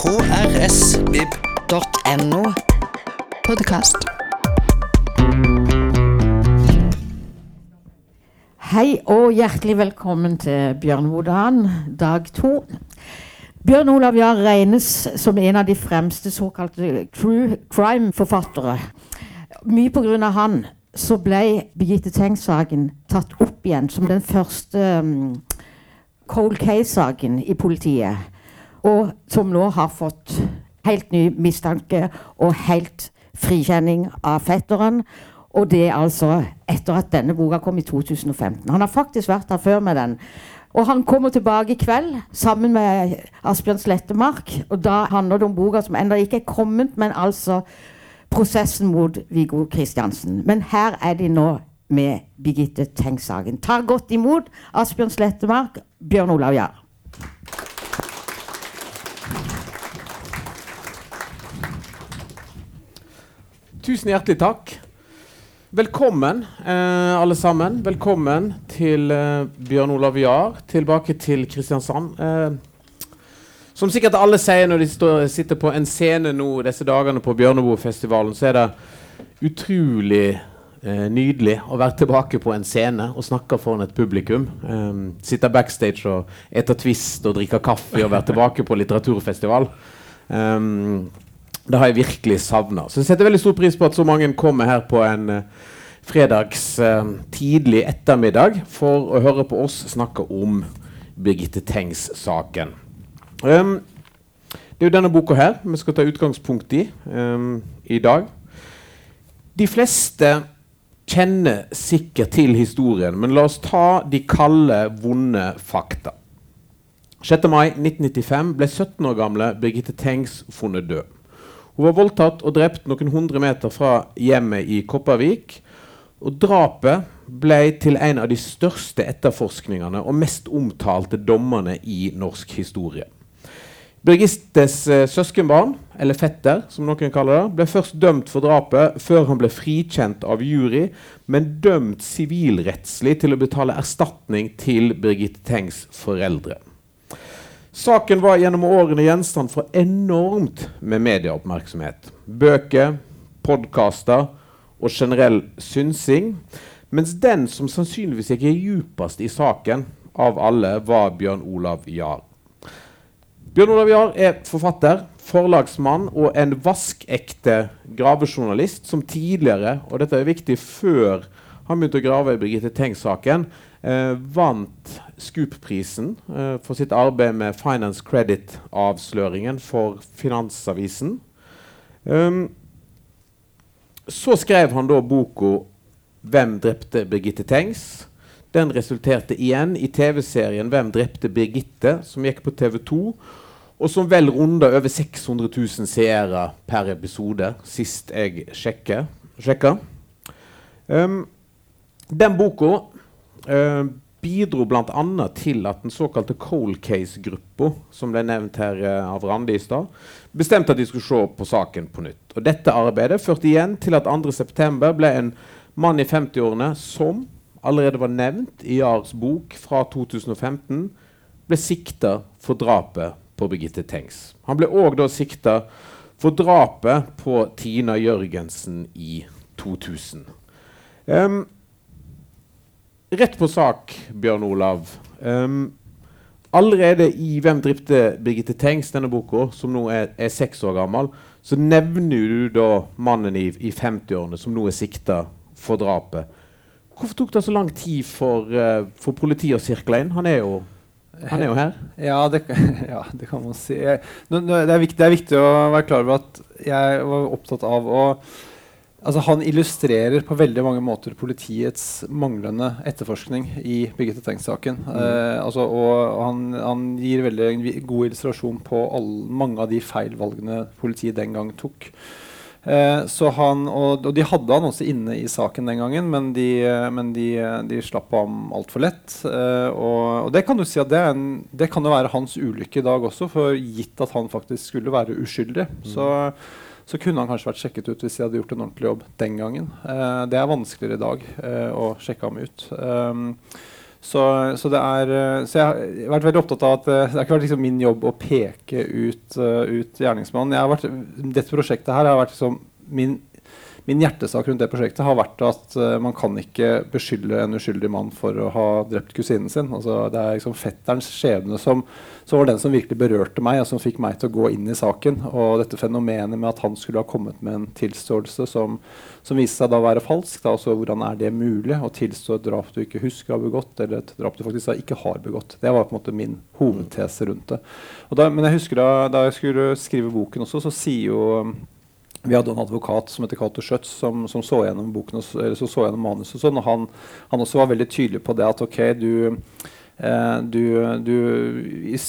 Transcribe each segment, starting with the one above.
krsvib.no. Podkast. Hei og hjertelig velkommen til Bjørnhodan, dag to. Bjørn Olav Jahr regnes som en av de fremste såkalte true crime-forfattere. Mye pga. han så ble Birgitte Tengs-saken tatt opp igjen som den første um, cold case-saken i politiet. Og som nå har fått helt ny mistanke og helt frikjenning av fetteren. Og det er altså etter at denne boka kom i 2015. Han har faktisk vært her før med den. Og han kommer tilbake i kveld sammen med Asbjørn Slettemark. Og da handler det om boka som ennå ikke er kommet, men altså prosessen mot Viggo Kristiansen. Men her er de nå med Birgitte Tengs-saken. Ta godt imot Asbjørn Slettemark, Bjørn Olav Jahr. Tusen hjertelig takk. Velkommen, eh, alle sammen. Velkommen til eh, Bjørn Olav Jahr, tilbake til Kristiansand. Eh, som sikkert alle sier når de står, sitter på en scene nå disse dagene på Bjørneboefestivalen, så er det utrolig eh, nydelig å være tilbake på en scene og snakke foran et publikum. Um, sitte backstage og ete Twist og drikke kaffe og være tilbake på litteraturfestival. Um, det har jeg virkelig savna. Så jeg setter veldig stor pris på at så mange kommer her på en uh, fredags uh, tidlig ettermiddag for å høre på oss snakke om Birgitte Tengs-saken. Um, det er jo denne boka her vi skal ta utgangspunkt i um, i dag. De fleste kjenner sikkert til historien, men la oss ta de kalde, vonde fakta. 6. mai 1995 ble 17 år gamle Birgitte Tengs funnet død. Hun var voldtatt og drept noen hundre meter fra hjemmet i Kopervik. Og drapet ble til en av de største etterforskningene og mest omtalte dommene i norsk historie. Birgittes eh, søskenbarn, eller fetter, som noen kaller det, ble først dømt for drapet før han ble frikjent av jury, men dømt sivilrettslig til å betale erstatning til Birgitte Tengs foreldre. Saken var gjennom årene gjenstand for enormt med medieoppmerksomhet. Bøker, podkaster og generell synsing. Mens den som sannsynligvis gikk djupest i saken av alle, var Bjørn Olav Jahr. Bjørn Olav Jahr er forfatter, forlagsmann og en vaskekte gravejournalist som tidligere, og dette er viktig før han begynte å grave i Birgitte Tengs-saken, eh, vant Scoop-prisen eh, for sitt arbeid med Finance Credit-avsløringen for Finansavisen. Um, så skrev han da boka 'Hvem drepte Birgitte Tengs?' Den resulterte igjen i TV-serien 'Hvem drepte Birgitte?', som gikk på TV2, og som vel runda over 600 000 seere per episode, sist jeg sjekka. Um, den boka uh, bidro bl.a. til at den såkalte cold case-gruppa, som ble nevnt her uh, av Randi i stad, bestemte at de skulle se på saken på nytt. Og Dette arbeidet førte igjen til at 2.9. ble en mann i 50-årene som allerede var nevnt i Jahrs bok fra 2015, ble sikta for drapet på Birgitte Tengs. Han ble òg sikta for drapet på Tina Jørgensen i 2000. Um, rett på sak, Bjørn Olav. Um, allerede i 'Hvem drepte Birgitte Tengs', denne boka, som nå er, seks år gammel, så nevner du da mannen i, i 50-årene som nå er sikta for drapet. Hvorfor tok det så lang tid for, uh, for politiet å sirkle inn? Han er jo han er jo her. Ja, det, ja, det kan man si. Jeg, det, er viktig, det, er viktig, å være klar over at jeg var opptatt av å altså Han illustrerer på veldig mange måter politiets manglende etterforskning i Birgitte Tengs-saken. Mm. Eh, altså, og, han, han, gir veldig god illustrasjon på alle, mange av de feilvalgene politiet den gang tok. Eh, så han, og, og, de hadde han også inne i saken den gangen, men de, men de, de slapp ham altfor lett. Eh, og, og, det kan du si at det, en, det, kan jo være hans ulykke i dag også, for gitt at han faktisk skulle være uskyldig. Mm. Så så kunne han kanskje vært sjekket ut hvis de hadde gjort en ordentlig jobb den gangen. Eh, det er vanskeligere i dag eh, å sjekke ham ut. Um, Så, så, er, eh, så, jeg har vært veldig opptatt av at eh, det har ikke vært liksom min jobb å peke ut, uh, ut gjerningsmannen. Dette prosjektet her har vært liksom min min hjertesak rundt det prosjektet har vært at uh, man kan ikke beskylde en uskyldig mann for å ha drept kusinen sin. Altså, det er liksom fetterens skjebne som, som, var den som virkelig berørte meg, og som fikk meg til å gå inn i saken. Og dette fenomenet med at han skulle ha kommet med en tilståelse som, som viste seg da å være falsk. Da, altså, hvordan er det mulig å tilstå et drap du ikke husker har begått, eller et drap du faktisk ikke har begått? Det var på en måte min hovedtese rundt det. Da, men jeg husker da, da jeg skulle skrive boken også, så sier jo vi hadde en advokat som heter Cato Schjøtz, som, som, så gjennom boken, som så gjennom manuset. Og sånn, og han, han, også var veldig tydelig på det at ok, du, du, du,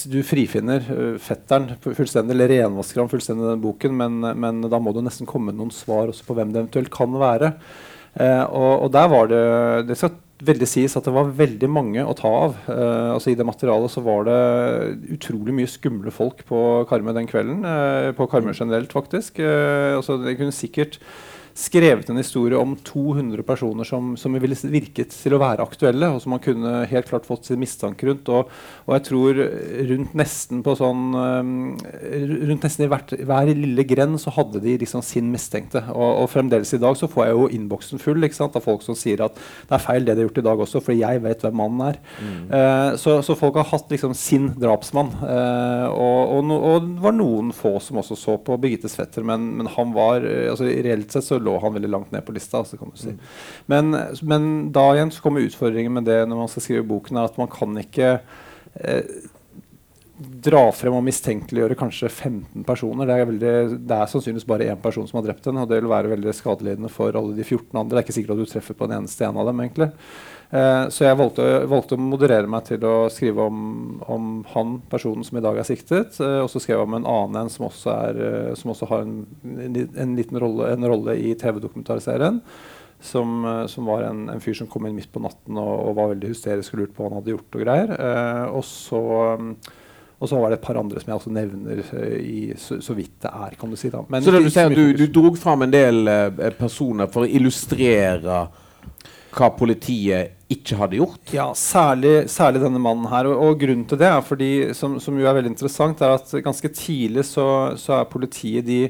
du frifinner uh, fetteren fullstendig, eller renvasker ham fullstendig den boken, men, men, da må du nesten komme noen svar også på hvem det eventuelt kan være. Eh, og, og, der var det Det skal veldig sies at det var veldig mange å ta av. Eh, altså I det materialet så var det utrolig mye skumle folk på Karmøy den kvelden. Eh, på Karmøy generelt, faktisk. Eh, altså Det kunne sikkert skrevet en historie om 200 personer som, som ville virket til å være aktuelle, og som man kunne helt klart fått sin mistanke rundt. Og, og jeg tror rundt nesten på sånn um, Rundt nesten i hvert, hver lille grend så hadde de liksom sin mistenkte. Og, og, fremdeles i dag så får jeg jo innboksen full ikke sant, av folk som sier at det er feil det de har gjort i dag også, for jeg vet hvem mannen er. Mm. Uh, så, så, folk har hatt liksom sin drapsmann. Uh, og, og, no, og, det var noen få som også så på Birgittes fetter, men, men han var altså reelt sett så lå han veldig langt ned på lista. Altså, kan du si. Mm. Men, men, da igjen så kommer utfordringen med det når man skal skrive boken, er at man kan ikke eh, dra frem og mistenkeliggjøre kanskje 15 personer. Det er, veldig, det er, sannsynligvis bare én person som har drept henne, og det vil være veldig skadelidende for alle de 14 andre. Det er ikke sikkert at du treffer på en eneste en av dem. egentlig. Eh, så jeg valgte, valgte, å moderere meg til å skrive om, om han personen som i dag er siktet. Eh, og så skrev jeg om en annen en som også, er, eh, som også har en, en, liten rolle, en rolle i TV-dokumentarserien. Som, eh, som, var en, en, fyr som kom inn midt på natten og, og var veldig hysterisk og lurte på hva han hadde gjort. Og greier. Eh, og så... Og så var det et par andre som jeg også nevner uh, i, så, så, vidt det er. kan du si da. Men så det du sier du, du drog fram en del uh, personer for å illustrere hva politiet ikke hadde gjort? Ja, særlig, særlig denne mannen her. Og, og, grunnen til det er fordi, som, som, jo er veldig interessant, er at ganske tidlig så, så er politiet de,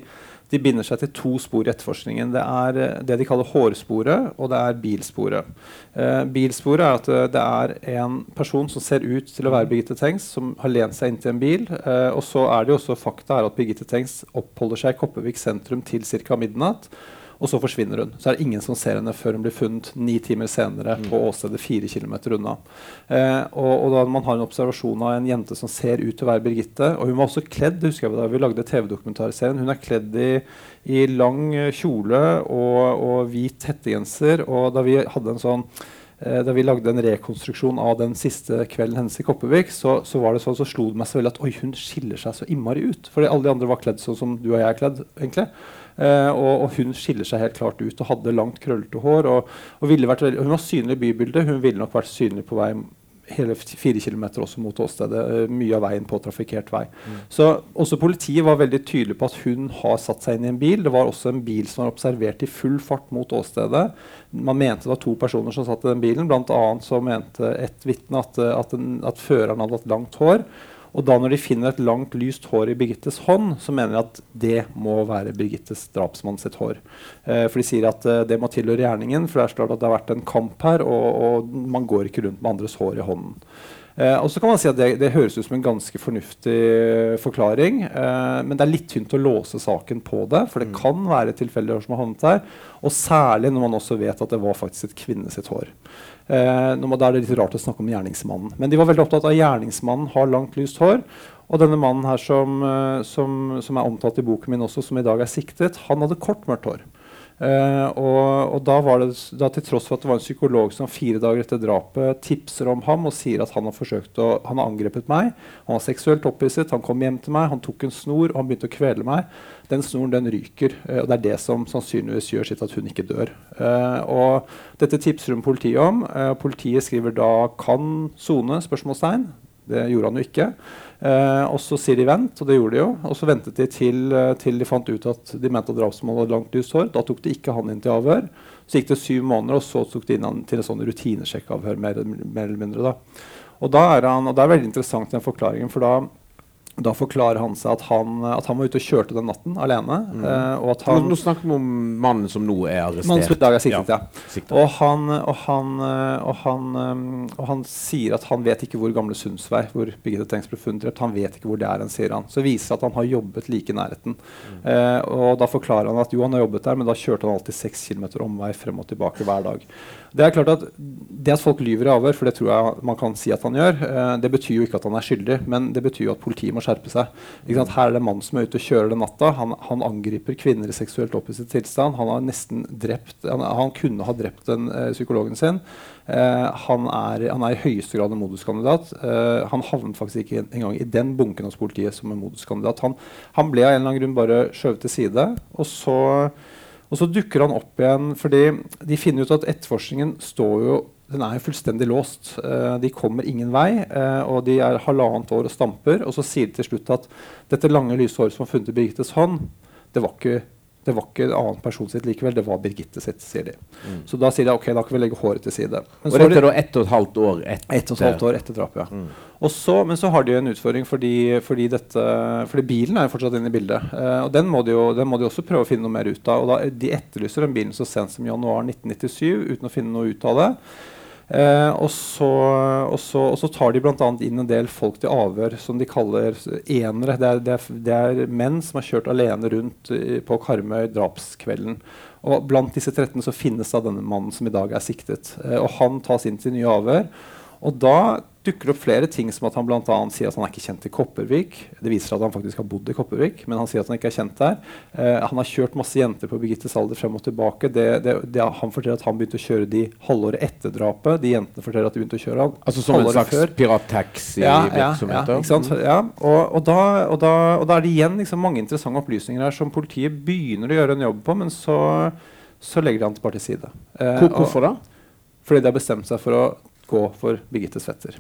de, binder seg til to spor i etterforskningen. Det er eh, det de kaller hårsporet, og det er bilsporet. Eh, bilsporet er at eh, det er en person som ser ut til å være Birgitte Tengs, som har lent seg inntil en bil. Eh, og så er det jo også fakta at Birgitte Tengs oppholder seg i Kopervik sentrum til ca. midnatt. Og så forsvinner hun. Så er det ingen som ser henne før hun blir funnet ni timer senere mm. på åstedet fire km unna. Eh, og, og, da man har en observasjon av en jente som ser ut til å være Birgitte Og hun var også kledd husker jeg da vi lagde TV-dokumentarserien. Hun er kledd i, i lang kjole og, og hvit hettegenser. Og da vi hadde en sånn eh, da vi lagde en rekonstruksjon av den siste kvelden hennes i Kopervik, så, så, var det sånn, så slo det meg så veldig at oi, hun skiller seg så innmari ut. Fordi alle de andre var kledd sånn som du og jeg er kledd. egentlig. Uh, og, og, hun skiller seg helt klart ut og hadde langt, krøllete hår. Og, og vært, hun var synlig i bybildet. Hun ville nok vært synlig på vei hele fire kilometer også mot åstedet. Uh, mye av veien på trafikkert vei. Mm. Så også Politiet var veldig tydelig på at hun har satt seg inn i en bil. Det var også en bil som var observert i full fart mot åstedet. Man mente det var to personer som satt i den bilen. Blant annet så mente et vitne at, at, at føreren hadde hatt langt hår. Og da når de finner et langt, lyst hår i Birgittes hånd, så mener de at det må være Birgittes drapsmann sitt hår. Eh, for de sier at eh, det må tilhøre gjerningen, for det er klart at det har vært en kamp her, og, og man går ikke rundt med andres hår i hånden. Eh, og så kan man si at det, det, høres ut som en ganske fornuftig forklaring. Eh, men det er litt tynt å låse saken på det, for det mm. kan være tilfeldige som har havnet der. Og særlig når man også vet at det var faktisk et kvinne sitt hår. Eh, da er det litt rart å snakke om gjerningsmannen. Men de var veldig opptatt av at gjerningsmannen har langt, lyst hår. Og denne mannen her som, eh, som, som er omtalt i boken min også, som i dag er siktet, han hadde kort, mørkt hår. Uh, og, og, da det da til tross for at det var en psykolog som fire dager etter drapet tipser om ham og sier at han har forsøkt å, han har angrepet meg, han var seksuelt opphisset, han kom hjem til meg, han tok en snor og han begynte å kvele meg. Den snoren den ryker, uh, og det er det som sannsynligvis gjør sitt at hun ikke dør. Uh, og Dette tipser hun politiet om. politiet skriver da 'kan sone?' spørsmålstegn. Det gjorde han jo ikke. Eh, og så sier de vent, og det gjorde de jo. Og så ventet de til, eh, til de fant ut at de mente at drapsmannen hadde langt lyst hår. Da tok de ikke han inn til avhør. Så gikk det syv måneder, og så tok de inn han til en sånn rutinesjekkavhør. mer, mer eller mindre da. Og, da er han, og det er veldig interessant den forklaringen, for da da forklarer han seg at han, at han var ute og kjørte den natten alene. Mm. Uh, og at han, nå, nå snakker vi om mannen som nå er arrestert. Mannen som i dag er siktet, ja. siktet. Og han, og, han, eh, og, han, um, og han sier at han vet ikke hvor gamle Sundsvei hvor Birgitte Tengs ble funnet drept. Han vet ikke hvor det er, hen, sier han. Så viser det at han har jobbet like i nærheten. Mm. Uh, og da forklarer han at jo, han har jobbet der, men da kjørte han alltid seks km omvei frem og tilbake hver dag. Det er klart at det at folk lyver i avhør, for det tror jeg man kan si at han gjør, eh, det betyr jo ikke at han er skyldig, men det betyr jo at politiet må skjerpe seg. Her er det en mann som er ute og kjører den natta. Han, han angriper kvinner i seksuelt opphisset tilstand. Han har nesten drept Han, han kunne ha drept den eh, psykologen sin. Eh, han, er, han, er, i høyeste grad en moduskandidat. Uh, han havnet faktisk ikke engang i den bunken hos politiet som en moduskandidat. Han, han ble av en eller annen grunn bare skjøvet til side. og så og så dukker han opp igjen fordi de finner ut at etterforskningen står jo den er fullstendig låst. Uh, de kommer ingen vei, uh, og de er halvannet år og stamper. Og så sier de til slutt at dette lange, lyse håret som var funnet i Birgittes hånd, det var ikke det var ikke en annen person sitt likevel, det var Birgitte sitt, sier de. Mm. Så da sier de ok, da kan vi legge håret til side. Men og dette er da ett og et halvt år etter? Ett og et halvt år etter drapet, ja. Mm. Så, men så har de en utfordring fordi, fordi, dette, fordi bilen er jo fortsatt inne i bildet. Uh, og den må, de jo, den må de også prøve å finne noe mer ut av. Og da, de etterlyser den bilen så sent som januar 1997 uten å finne noe ut av det. Eh, og, så, og, så, og, så, tar de bl.a. inn en del folk til avhør som de kaller enere. Det er, det, er, det er, menn som har kjørt alene rundt på Karmøy drapskvelden. Og Blant disse 13 så finnes da denne mannen som i dag er siktet. Eh, og Han tas inn til nye avhør. Og da dukker det opp flere ting, som at han bl.a. sier at han er ikke kjent i Kopervik. Det viser at han faktisk har bodd i Kopervik, men han sier at han ikke er kjent der. Eh, han har kjørt masse jenter på Birgittes alder frem og tilbake. Det, det, det, han forteller at han begynte å kjøre de halvåret etter drapet. De jentene forteller at de begynte å kjøre han Altså som en slags pirattaxi-virksomhet? Ja, ja, ja, ja. Og, og, da, og, da, og, da, er det igjen liksom mange interessante opplysninger her som politiet begynner å gjøre en jobb på, men så, så legger de han bare til side. Eh, Hvorfor da? Fordi de har bestemt seg for å gå for Birgitte Svetter.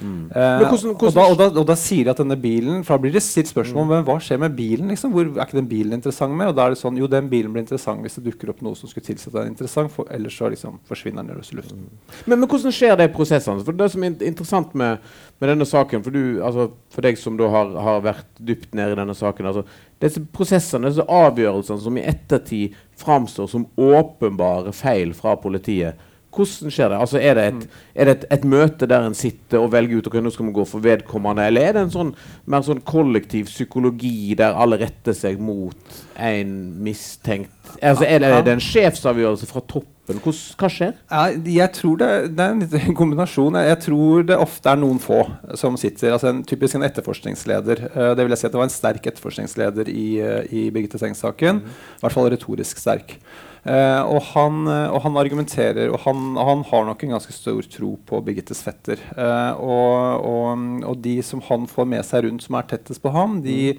Mm. Eh, hvordan, hvordan? Og, da, og, da, og, da, sier de at denne bilen For da blir det stilt spørsmål om mm. hva skjer med bilen. Liksom? Hvor, er ikke den bilen interessant med? Og da er det sånn, jo, den bilen blir interessant hvis det dukker opp noe som skulle tilsi at den er interessant. For, ellers så liksom forsvinner den løs i luften. Mm. Men, men, hvordan skjer det i prosessene? For Det som er interessant med, med denne saken, for, du, altså, for deg som da har, har, vært dypt nede i denne saken altså, Disse prosessene, disse avgjørelsene som i ettertid framstår som åpenbare feil fra politiet hvordan skjer det? Altså, er det, et, er det et, et, møte der en sitter og velger ut og nå skal vi gå for vedkommende, eller er det en sånn, mer sånn kollektiv psykologi der alle retter seg mot en mistenkt altså, Er det, er det en sjefsavgjørelse fra toppen? Hva, hva skjer? Ja, jeg tror det, det, er en kombinasjon. Jeg tror det ofte er noen få som sitter altså en, Typisk en etterforskningsleder. Uh, det vil jeg si at det var en sterk etterforskningsleder i, uh, i Birgitte Sengs-saken. Mm. I hvert fall retorisk sterk. Uh, og, han, uh, og, han, argumenterer Og han, han, har nok en ganske stor tro på Birgittes fetter. Uh, og, og, og, de som han får med seg rundt, som er tettest på ham, de,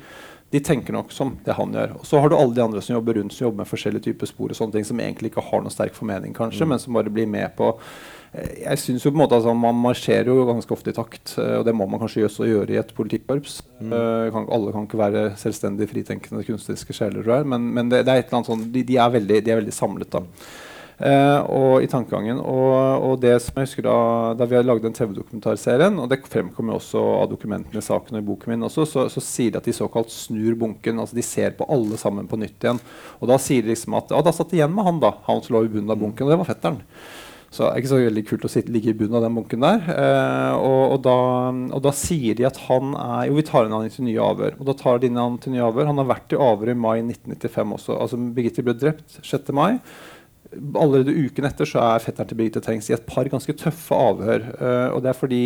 de, tenker nok som det han gjør. Og så har du alle de andre som jobber rundt, som jobber med forskjellige typer spor, og sånne ting, som egentlig ikke har noen sterk formening, kanskje, mm. men som bare blir med på jeg synes jo på en måte altså, Man marsjerer jo ganske ofte i takt, og det må man kanskje også gjøre i et politikkorps. Mm. Uh, kan, alle kan ikke være selvstendig fritenkende kunstneriske sjeler. Men, men det, det, er et eller annet sånn, de, de, er veldig, de, er veldig, samlet. da. Uh, og i tankegangen. Og, og, det som jeg husker da, da vi lagde den TV-dokumentarserien, og det fremkommer også av dokumentene i saken og i boken min også, så, så, sier de at de såkalt snur bunken. altså De ser på alle sammen på nytt igjen. Og da sier de liksom at ja, da satt de igjen med han, da. Han som lå i bunnen av bunken, og det var fetteren. Så det er ikke så veldig kult å sitte, ligge i bunnen av den bunken der. Eh, og, og, da, og, da, sier de at han er Jo, vi tar inn han til nye avhør. Og da tar de inn han til nye avhør. Han har vært i avhør i mai 1995 også. Altså Birgitte ble drept 6. mai. Allerede uken etter så er fetteren til Birgitte Tengs i et par ganske tøffe avhør. Eh, og det er fordi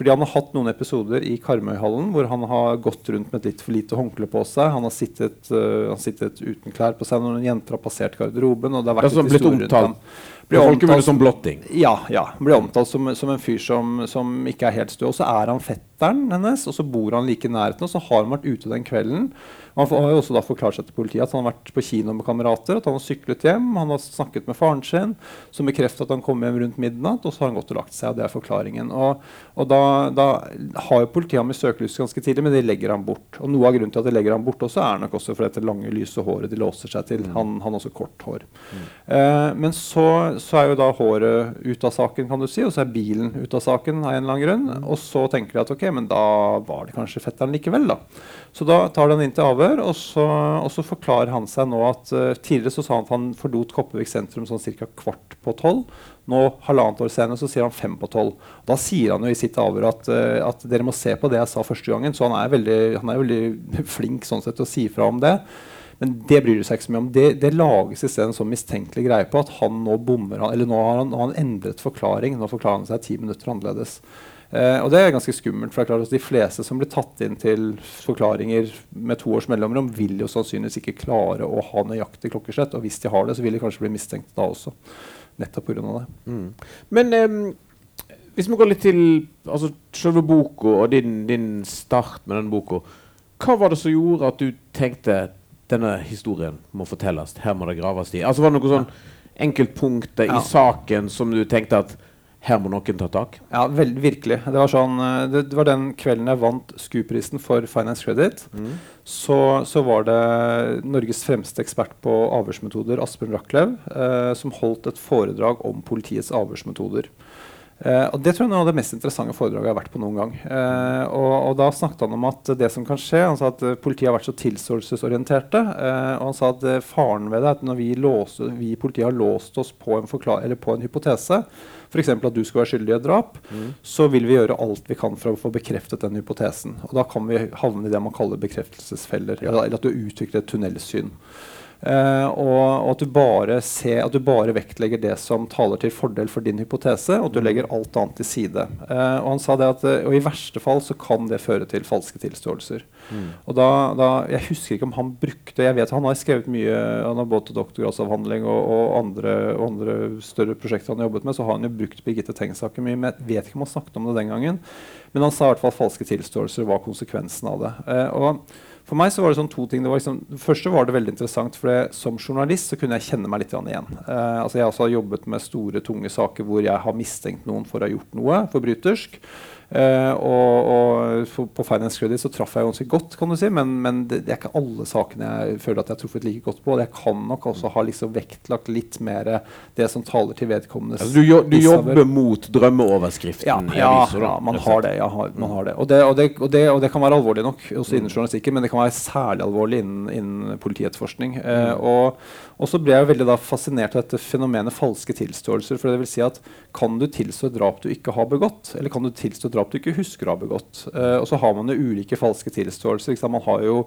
fordi han har hatt noen episoder i Karmøyhallen hvor han har gått rundt med et litt for lite håndkle på seg. Han har sittet, uh, han sittet uten klær på seg når noen jenter har passert garderoben. og Det har vært det er blitt omtalt blir omtalt som blotting? Ja. ja blir omtalt som, som en fyr som, som, ikke er helt stø. Og så er han fetteren hennes, og så bor han like i nærheten. Og så har han vært ute den kvelden. Han har jo også da forklart seg til politiet at han har vært på kino med kamerater, at han har syklet hjem, han har snakket med faren sin, som bekrefter at han kom hjem rundt midnatt, og så har han gått og lagt seg. og Det er forklaringen. Og, og, da, da har jo politiet ham i søkelyset ganske tidlig, men de legger ham bort. Og Noe av grunnen til at de legger ham bort også er nok også for dette lange, lyse håret de låser seg til. Han har også kort hår. Eh, men så, så, er jo da håret ute av saken, kan du si, og så er bilen ute av saken av en eller annen grunn. Og så tenker de at ok, men da var det kanskje fetteren likevel, da. Så da tar de han inn til avhør, og så, og så forklarer han seg nå at uh, tidligere så sa han at han forlot Kopervik sentrum sånn ca. kvart på tolv. Nå, halvannet år senere, så sier han fem på tolv. Da sier han jo i sitt avhør at, uh, at, dere må se på det jeg sa første gangen. Så han er veldig, han er veldig flink sånn sett til å si fra om det. Men det bryr du seg ikke så mye om. Det, det lages stedet en sånn mistenkelig greie på at han nå bommer, eller nå har han, han endret forklaring. Nå forklarer han seg ti minutter annerledes. Uh, og det er ganske skummelt, for det er klart at de fleste som blir tatt inn til forklaringer med to års mellomrom, vil jo sannsynligvis ikke klare å ha nøyaktig klokkeslett. Og hvis de har det, så vil de kanskje bli mistenkt da også. Nettopp pga. det. Mm. Men um, hvis vi går litt til altså, selve boka og din, din, start med denne boka, hva var det som gjorde at du tenkte denne historien må fortelles, her må det graves i? Altså Var det noen sånn enkeltpunkter ja. i saken som du tenkte at her må noen ta tak? Ja, vel, virkelig. Det var, sånn, eh, det, det var, den kvelden jeg vant SKU-prisen for Finance Credit. Mm. Så, så, var det Norges fremste ekspert på avhørsmetoder, Asbjørn Rachlew, eh, som holdt et foredrag om politiets avhørsmetoder. Eh, og Det tror jeg er noe av det mest interessante foredraget jeg har vært på noen gang. Uh, og, og, Da snakket han om at det som kan skje Han sa at politiet har vært så tilståelsesorienterte. Uh, og han sa at eh, faren ved det er at når vi i politiet har låst oss på en, på en hypotese, f.eks. at du skal være skyldig i et drap, mm. så vil vi gjøre alt vi kan for å få bekreftet den hypotesen. Og da kan vi havne i det man kaller bekreftelsesfeller, ja. eller at du utvikler et tunnelsyn. Uh, og, og, at, du bare ser, at du bare vektlegger det som taler til fordel for din hypotese, og at du mm. legger alt annet til side. Uh, og han sa det at uh, og i verste fall så kan det føre til falske tilståelser. Mm. Og da, da, Jeg husker ikke om han brukte Jeg vet Han har skrevet mye Han har både doktorgradsavhandling og, og, andre, og, andre, større prosjekter han har jobbet med, så har han jo brukt Birgitte Tengs-saken mye. Men jeg vet ikke om han snakket om det den gangen. Men han sa i hvert fall falske tilståelser var konsekvensen av det. og for meg så var det sånn to ting. Det, liksom, første var det veldig interessant, for som journalist så kunne jeg kjenne meg litt igjen. Eh, altså jeg også har jobbet med store, tunge saker hvor jeg har mistenkt noen for å ha gjort noe forbrytersk. Uh, og, og på Finance Credit så traff jeg ganske godt, kan du si, men, men det, det, er ikke alle sakene jeg føler at jeg har truffet like godt på. Og jeg kan nok også ha liksom vektlagt litt mer det som taler til vedkommende. altså, du, du jobber mot drømmeoverskriften? Ja, ja, aviser, ja man, har det, ja man har det. Og det, og det, og det, og det kan være alvorlig nok også innen mm. journalistikken, men det kan være særlig alvorlig innen, innen politietterforskning. Uh, og, og så ble jeg veldig da fascinert av dette fenomenet falske tilståelser. For det vil si at kan du tilstå et drap du ikke har begått, eller kan du tilstå et drap du ikke husker å ha begått? Uh, og så har man jo ulike falske tilståelser. Man har jo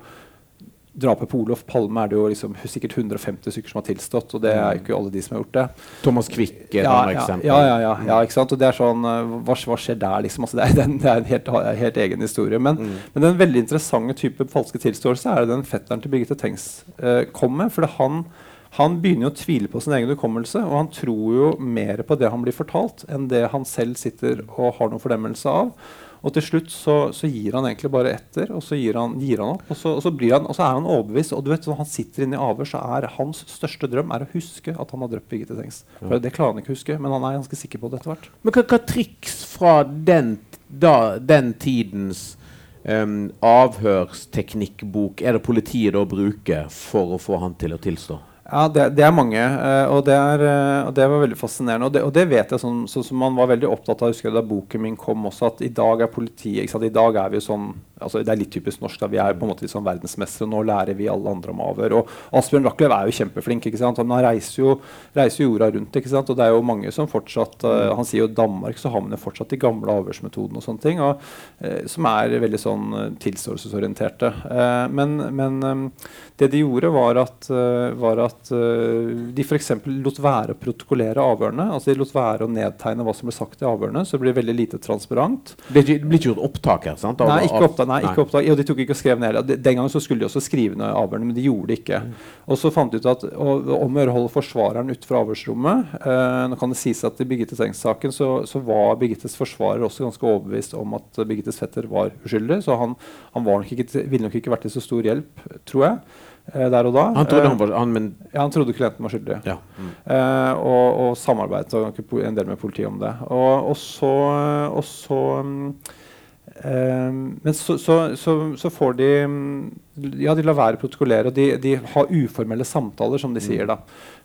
drapet på Olof Palme er det jo liksom sikkert 150 stykker som har tilstått, og det er jo ikke alle de som har gjort det. Thomas Quick er et ja, ja, eksempel. Ja, ja, ja, ja, ikke sant? Og det er sånn, eh, hva, hva skjer der, liksom? Altså, det, er, det, er, en helt, helt egen historie. Men, mm. men den veldig interessante type falske tilståelse er det den fetteren til Birgitte Tengs uh, kom med. for han han begynner jo å tvile på sin egen hukommelse, og han tror jo mer på det han blir fortalt, enn det han selv sitter og har noen fordemmelse av. Og til slutt så, så, gir han egentlig bare etter, og så gir han, gir han opp. Og så, og, så han, og så, er han overbevist. Og du vet, når han sitter inne i avhør, så er hans største drøm er å huske at han har drept Birgitte Tengs. For Det klarer han ikke å huske, men han er ganske sikker på det etter hvert. Men hva, hva triks fra den, da, den tidens um, avhørsteknikkbok er det politiet da bruker for å få han til å tilstå? Ja, det, det, er mange, uh, og, det er, uh, og, det var veldig fascinerende. Og det, og det vet jeg sånn, så, som man var veldig opptatt av husker jeg da boken min kom også, at i dag er politiet I dag er vi sånn altså Det er litt typisk norsk. da, Vi er på en måte liksom verdensmestere. Nå lærer vi alle andre om avhør. Og Asbjørn Rachlew er jo kjempeflink. ikke sant? Han reiser jo, reiser jorda rundt. ikke sant? Og det er jo mange som fortsatt uh, Han sier jo Danmark så har man jo fortsatt de gamle avhørsmetodene og sånne ting. Og, som er veldig sånn tilståelsesorienterte. men, men um, det de gjorde, var at, var at at uh, de f.eks. lot være å protokollere avhørene. altså De lot være å nedtegne hva som ble sagt i avhørene. Så det blir veldig lite transparent. Det blir ikke gjort opptak her? sant? Av, nei, ikke opptak, Nei, ikke opptak. Jo, de tok ikke og skrev ned Den gangen så skulle de også skrive ned avhørene, men de gjorde det ikke. Og så fant de ut at om å holde forsvareren utenfor avhørsrommet uh, Nå kan det sies at i Birgitte Tengs-saken så, så var Birgittes forsvarer også ganske overbevist om at Birgittes fetter var uskyldig, så han, han var nok ikke, ville nok ikke vært til så stor hjelp, tror jeg, der og da. Han trodde Eh, han var han, men, ja, han trodde klienten var skyldig. ja. Mm. Eh, og, og samarbeidet en del med politiet om det. Og, og så, og så um, eh, Men så, så, så, så får de mm, Ja, de lar være å protokollere, og de, de har uformelle samtaler, som de sier. da.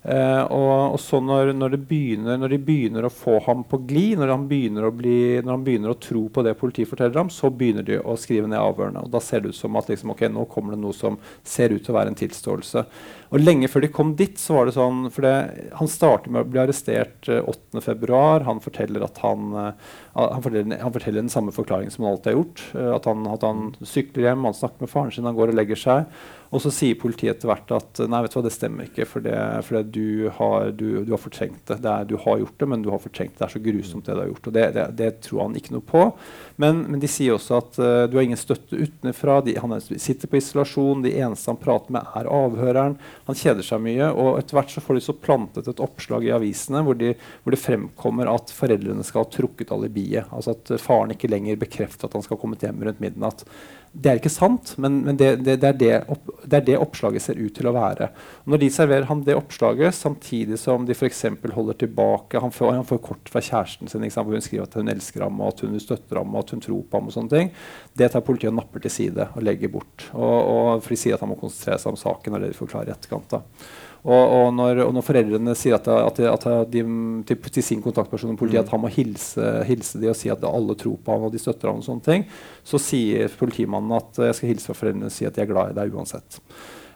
Eh, og, og så når, når, det begynner, når de begynner å få ham på glid, når når han begynner å tro på det politiet forteller ham, så begynner de å skrive ned avhørene. Og da ser det ut som at liksom, ok, nå kommer det noe som ser ut til å være en tilståelse. Og lenge før de kom dit, så var det sånn For det, han starter med å bli arrestert eh, 8.2. Han forteller at han, eh, han, forteller, han forteller den samme forklaringen som han alltid har gjort. eh, at, han, at han sykler hjem, han snakker med faren sin, han går og legger seg. Og så sier politiet etter hvert at nei, vet du hva, det stemmer ikke, for, det, for det du, har, du, du har fortrengt det. det er, du har gjort det, men du har fortrengt det. Det er så grusomt det du har gjort. Og det, det, tror han ikke noe på. Men, men de sier også at uh, du har ingen støtte utenfra. Han er, sitter på isolasjon. De eneste han prater med, er avhøreren. Han kjeder seg mye. Og etter hvert så får de så plantet et oppslag i avisene hvor, de, hvor det fremkommer at foreldrene skal ha trukket alibiet. Altså at faren ikke lenger bekrefter at han skal ha kommet hjem rundt midnatt. Det er ikke sant, men, men det, det, det, er opp, det er det oppslaget ser ut til å være. Og når de serverer ham det oppslaget, samtidig som de f.eks. holder tilbake Han får, han får kort fra kjæresten sin hvor hun skriver at hun elsker ham, og at hun støtter ham og at hun tror på ham. og sånne ting, Det tar politiet og napper til side og legger bort. Og, og For de sier at han må konsentrere seg om saken, og det de forklarer i etterkant. da. Og, og, når, og når foreldrene sier at, at, at de, til, til sin kontaktperson i politiet at han må hilse, hilse de og si at alle tror på ham og de støtter ham, og sånne ting, så sier politimannen at jeg skal hilse fra foreldrene og si at de er glad i deg uansett.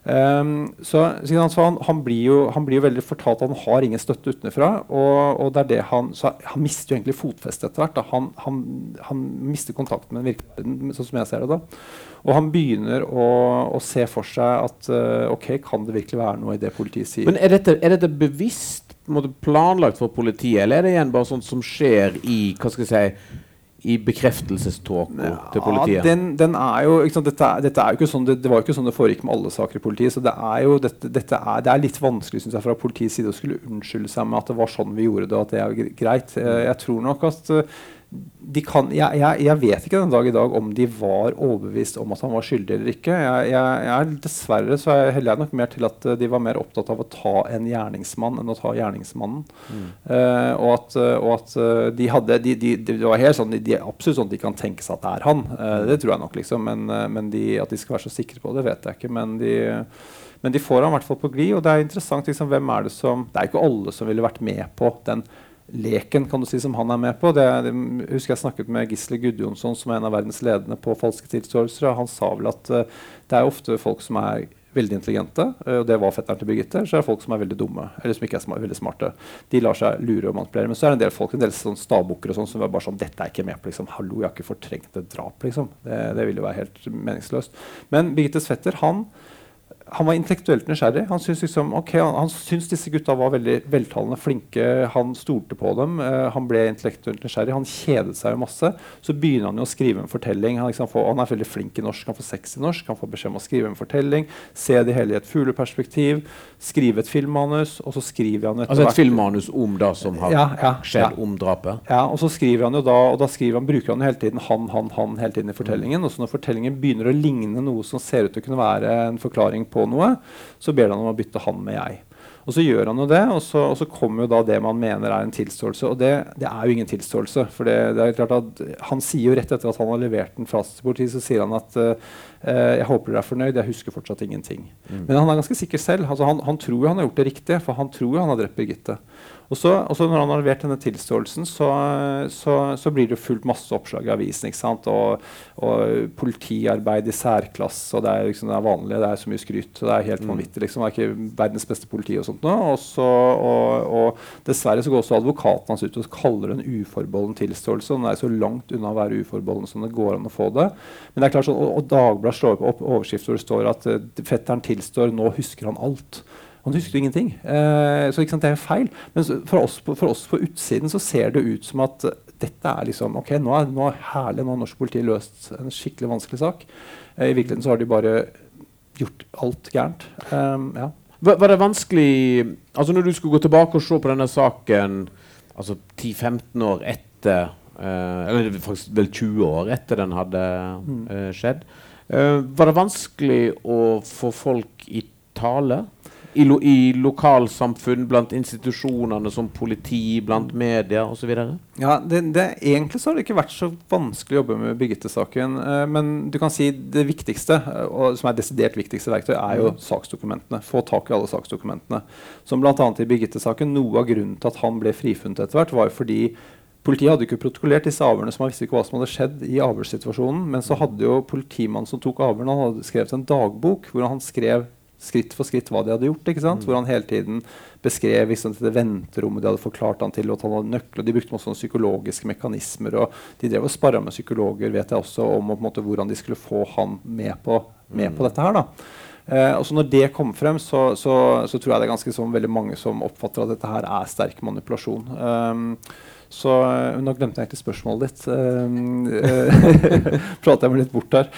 Um, så, han, han, blir jo, han, blir jo, veldig fortalt at han har ingen støtte utenfra. Og, og det er det han, så han mister jo egentlig fotfestet etter hvert. Han, han, han, mister kontakten med virkeligheten, sånn som jeg ser det. da. Og han begynner å, å se for seg at uh, ok, kan det virkelig være noe i det politiet sier? Men er dette, er dette bevisst måte, planlagt for politiet, eller er det igjen bare sånt som skjer i hva skal jeg si, i bekreftelseståka til politiet? Ja, den, den er jo, sant, dette, dette, er jo ikke sånn, det, det, var jo ikke sånn det foregikk med alle saker i politiet. så Det er jo dette, dette er, det er litt vanskelig synes jeg, fra politiets side å skulle unnskylde seg med at det var sånn vi gjorde det. og at det er greit. Jeg, jeg tror nok at de kan, jeg, jeg, jeg, vet ikke den dag i dag om de var overbevist om at han var skyldig eller ikke. Jeg, dessverre så heller jeg nok mer til at de var mer opptatt av å ta en gjerningsmann enn å ta gjerningsmannen. Mm. Uh, og, at, og, at, de hadde de, de, de, Det var helt sånn, de, absolutt sånn at de kan tenke seg at det er han. Uh, det tror jeg nok, liksom. Men, men at de skal være så sikre på det, vet jeg ikke. Men de men de får han i hvert fall på glid. Og det er interessant liksom, hvem er det som Det er ikke alle som ville vært med på den leken kan du si, som han er med på. Det, det husker jeg snakket med Gisle Gudjonsson, som er en av verdens ledende på falske tilståelser. Han sa vel at uh, det er ofte folk som er veldig intelligente, uh, og det var fetteren til Birgitte. Så er det folk som er veldig dumme, eller som ikke er veldig smarte. De lar seg lure og manipulere. Men så er det en del folk, en del sånn stabbukker og sånn, som er bare sånn Dette er ikke med på, liksom. Hallo, jeg har ikke fortrengt et drap, liksom. Det, det ville jo være helt meningsløst. Men Birgittes fetter, han han var intellektuelt nysgjerrig. Han syntes liksom, okay, han, han syntes disse gutta var veldig veltalende, flinke. Han stolte på dem. Uh, han ble intellektuelt nysgjerrig. Han kjedet seg jo masse. Så begynner han jo å skrive en fortelling. Han, liksom får, han, er veldig flink i norsk. Han får sex i norsk. Han får beskjed om å skrive en fortelling. Se det hele i et fugleperspektiv. Skrive et filmmanus. Og så skriver han etter Altså et filmmanus om det som har ja, ja, skjedd ja. om drapet? Ja, og så skriver han jo da, og da han, bruker han jo hele tiden han, han, han hele tiden i fortellingen. Og så når fortellingen begynner å ligne noe som ser ut til å kunne være en forklaring på noe, så ber han om å bytte han med jeg. Og så gjør han jo det, og så, og så kommer jo da det man mener er en tilståelse. Og det, det er jo ingen tilståelse. For det, det, er klart at han sier jo rett etter at han har levert den fra til politiet, så sier han at uh, jeg håper dere er fornøyd, jeg husker fortsatt ingenting. Mm. Men han er ganske sikker selv. Altså, han, han, tror jo han har gjort det riktige, for han tror jo han har drept Birgitte. Og så, når han har levert denne tilståelsen, så, så, så, blir det fullt masse oppslag i avisen. ikke sant? Og, og politiarbeid i særklasse, og det er, liksom, det er vanlig. Det er så mye skryt. og Det er helt vanvittig. liksom. Det er ikke verdens beste politi og sånt nå. Og, så, og, og dessverre så går også advokaten hans ut og kaller det en uforbeholden tilståelse. og Den er så langt unna å være uforbeholden som det går an å få det. Men det er klart sånn, og, og Dagbladet slår opp overskrift hvor det står at uh, fetteren tilstår, nå husker han alt. Han husker ingenting. Eh, så sant, det er feil. Men for oss, på, for oss, på, utsiden så ser det ut som at dette er liksom ok, nå er, nå er herlig, nå har norsk politi løst en skikkelig vanskelig sak. Eh, I virkeligheten så har de bare gjort alt gærent. Um, ja. Var, var det vanskelig Altså Når du skulle gå tilbake og se på denne saken altså 10-15 år etter uh, Eller faktisk vel 20 år etter den hadde eh, skjedd, uh, var det vanskelig å få folk i tale? I, lo, I lokalsamfunn, blant institusjonene som politi, blant media osv.? Ja, det, det, Egentlig så har det ikke vært så vanskelig å jobbe med Birgitte-saken. Eh, men du kan si det viktigste, eh, og som er desidert viktigste verktøy, er jo saksdokumentene. Få tak i alle saksdokumentene. Som bl.a. i Birgitte-saken. Noe av grunnen til at han ble frifunnet etter hvert, var fordi Politiet hadde ikke protokollert disse avhørene, så man visste ikke hva som hadde skjedd i avhørssituasjonen. Men så hadde jo politimannen som tok avhørene, han hadde skrevet en dagbok hvor han skrev skritt for skritt hva de hadde gjort. ikke sant? Hvor han hele tiden beskrev liksom, det venterommet de hadde forklart han til, og at han hadde nøkler. De brukte masse psykologiske mekanismer. og De drev og sparra med psykologer vet jeg også, om på en måte, hvordan de skulle få han med på, med på dette her. da. Eh, og så Når det kom frem, så, så, så tror jeg det er ganske sånn veldig mange som oppfatter at dette her er sterk manipulasjon. Um, så eh, Nå glemte jeg egentlig spørsmålet ditt. Um, eh, Prater jeg meg litt bort her.